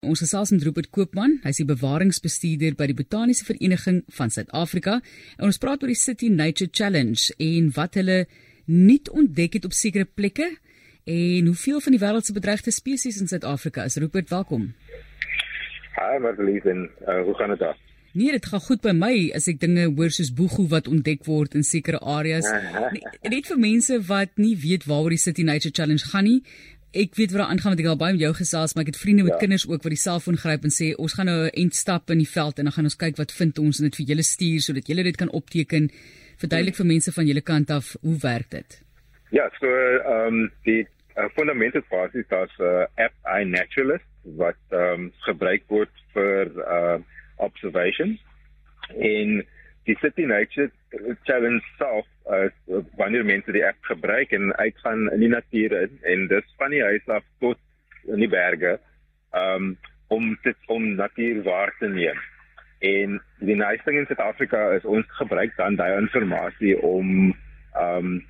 Ons gesels met Rupert Koopman, hy's die bewaringsbestuurder by die Botaniese Vereniging van Suid-Afrika. En ons praat oor die City Nature Challenge en wat hulle nuut ontdek het op sekere plekke en hoeveel van die wêreld se bedreigde spesies in Suid-Afrika is. Rupert, welkom. Hi, Marlies en uh, hoe gaan dit daar? Nee, dit gaan goed by my as ek dinge hoor soos boegoe wat ontdek word in sekere areas. Net vir mense wat nie weet waaroor die City Nature Challenge gaan nie, ek weet wat daar aangaan want ek al baie met jou gesels, maar ek het vriende met ja. kinders ook wat die selfoon gryp en sê ons gaan nou 'n end stap in die veld en dan gaan ons kyk wat vind ons en dit vir julle stuur sodat julle dit kan opteken. Verduidelik vir mense van julle kant af hoe werk dit? Ja, so ehm um, die uh, fundamentele basis daar's 'n uh, app iNaturalist wat ehm um, gebruik word vir uh observation en die City Nature Challenge self as uh, wanneer mense die app gebruik en uitgaan in die natuur in, en dis van die huis af tot in die berge um, om dit om natuur waar te neem. En die nice thing in Suid-Afrika is ons gebruik dan daai inligting om um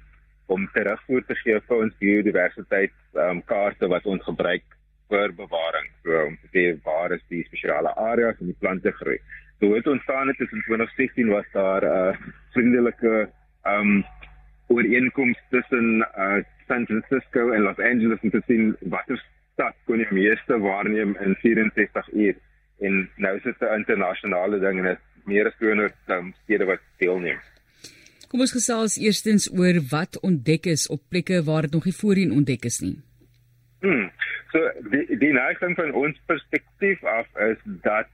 om terugvoer te gee vir ons biodiversiteit um kaarte wat ons gebruik vir bewaring. So om te sê waar is die spesiale areas en die plante groei. So het ontstaan het in 2016 was daar 'n uh, vriendelike um ooreenkoms tussen uh, San Francisco en Los Angeles om te sien watter stad kon die meeste waarneem in 64 uur. En nou is dit 'n internasionale ding en dit meer as 200 um, stede wat deelneem. Kom ons gesels eerstens oor wat ontdek is op plekke waar dit nog nie voorheen ontdek is nie. Hmm. So die die neiging van ons perspektief af is dat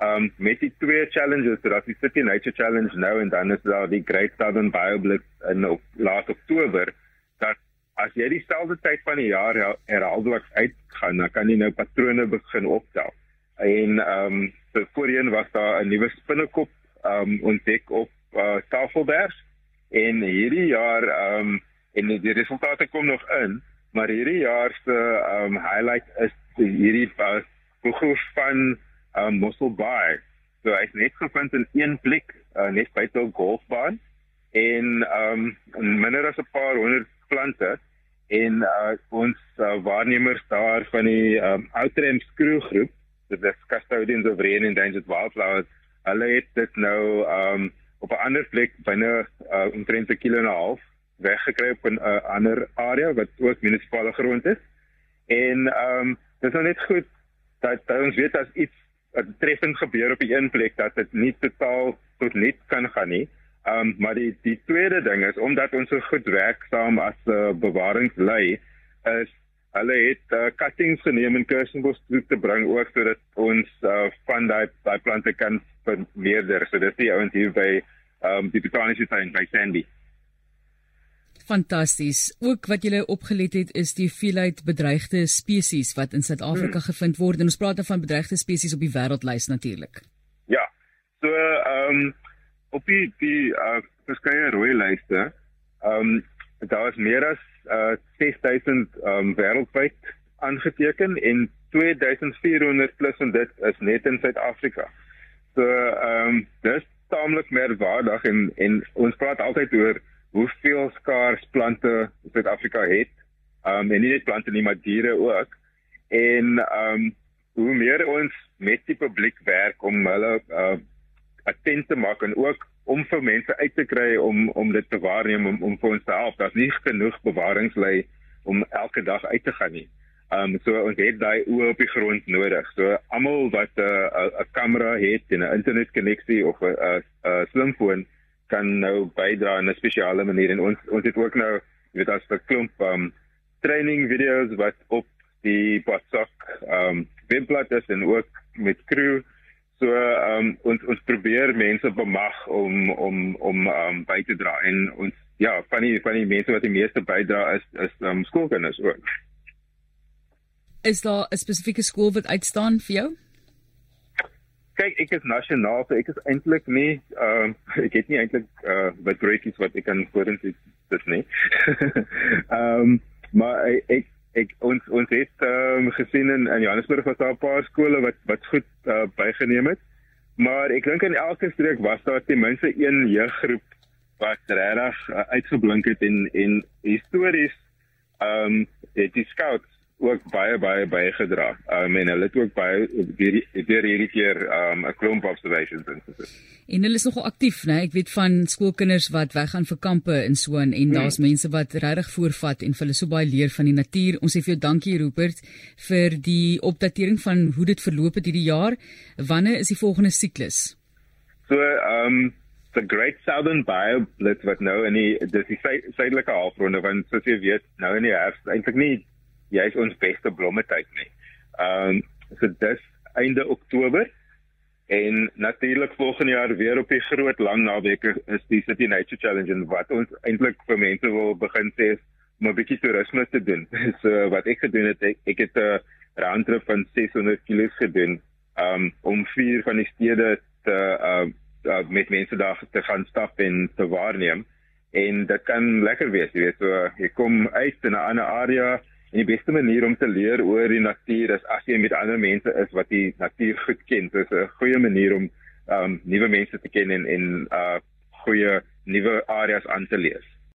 um met die twee challenges dat die City Nature Challenge nou en dan is daar die Great Southern BioBlitz in op laat Oktober dat as jy dieselfde tyd van die jaar herhaaldelik uitgaan dan kan jy nou patrone begin optel. En um voorheen was daar 'n nuwe spinnekop um ontdek op uh, Tafelberg en hierdie jaar um en die resultate kom nog in, maar hierdie jaar se um highlight is hierdie uh, groep van um, Mossel Bay. So hy's net gevind in een plek, uh, net by 'n golfbaan en um minder as 'n paar honderd plante en uh, ons uh, waarnemers daar van die um, Outrem Screw groep, dit is Custodians of Rain and Endangered Wildflowers. Hulle het dit nou um op 'n ander plek binne uh, omtrent 'n kilo en 'n half weggekry op 'n uh, ander area wat ook munisipale grond is. En um dit is nou net goed dat, dat ons weet as iets treffend gebeur op die een plek dat dit nie totaal tot net kan gaan nie. Ehm um, maar die die tweede ding is omdat ons so goed werk saam as 'n uh, bewaringslei is hulle het uh, cuttings geneem in Kersenbos toe te bring ook sodat ons uh, van daai daai plante kan vermeerder. So dis die ouens hier by ehm um, die botaniese tuin by Sandy. Fantasties. Ook wat julle opgelet het is die veelheid bedreigde spesies wat in Suid-Afrika hmm. gevind word en ons praat dan van bedreigde spesies op die wêreldlys natuurlik. Ja. So ehm um, op die die uh, verskeie rooi lyste, ehm um, daar is meer as uh, 6000 ehm um, wêreldwyd aangeteken en 2400 plus en dit is net in Suid-Afrika. So ehm um, dis taamlik merkwaardig en en ons praat altyd oor hoeveel skaars plante Suid-Afrika het. Um en nie net plante nie, maar diere ook. En um hoe meer ons met die publiek werk om hulle uh attent te maak en ook om vir mense uit te kry om om dit te waarneem om om vir ons te help. Daar's nie genoeg bewaringslei om elke dag uit te gaan nie. Um so ons het daai oë op die grond nodig. So almal wat 'n uh, 'n kamera het en 'n internetkonneksie of 'n 'n slimfoon kan nou bydra in 'n spesiale manier. En ons ons het ook nou jy weet as 'n klomp um training video's wat op die Botsok um webblad is en ook met crew. So um ons ons probeer mense bemag om om om um by te dra. En ons ja van die van die mense wat die meeste bydra is is um skoolkinders ook. Is daar 'n spesifieke skool wat uitstaan vir jou? Kyk ek is nasionaal so ek is eintlik nie ehm uh, ek het nie eintlik uh wat breekies wat ek kan vorentoe dit nie. Ehm um, maar ek ek ons ons het ehm um, gesien in, in Johannesburg was daar 'n paar skole wat wat goed uh, bygeneem het. Maar ek dink in elke streek was daar ten minste een jeuggroep wat regtig uh, uitgeblink het en en histories ehm um, het die scouts ook baie baie bygedra. Um en hulle het ook baie deur hierdie keer um 'n klomp observations en so. En hulle is nogal aktief, né? Ek weet van skoolkinders wat weggaan vir kampe in so 'n en daar's hmm. mense wat regtig voorvat en hulle so baie leer van die natuur. Ons sê vir jou dankie Rupert vir die opdatering van hoe dit verloop het hierdie jaar. Wanneer is die volgende siklus? So um the Great Southern Bioblitz wat nou in die dis die suidelike halfronde want soos jy weet nou in die herfs eintlik nie jy is ons beste blommetyd nie. Ehm um, so dis einde Oktober en natuurlik volgende jaar weer op die groot lang naweke is die City Nature Challenge en wat ons eintlik vir mense wil begin sê is om 'n bietjie toerisme te doen. so wat ek gedoen het ek, ek het 'n roundtrip van 600 km gedoen um, om vier van die stede te uh, uh, met mense daar te gaan stap en te waarneem en dit kan lekker wees jy weet so jy kom uit in 'n ander area En die beste manier om te leer oor die natuur is as jy met ander mense is wat die natuur goed ken. Dit is 'n goeie manier om um nuwe mense te ken en en uh goeie nuwe areas aan te lees.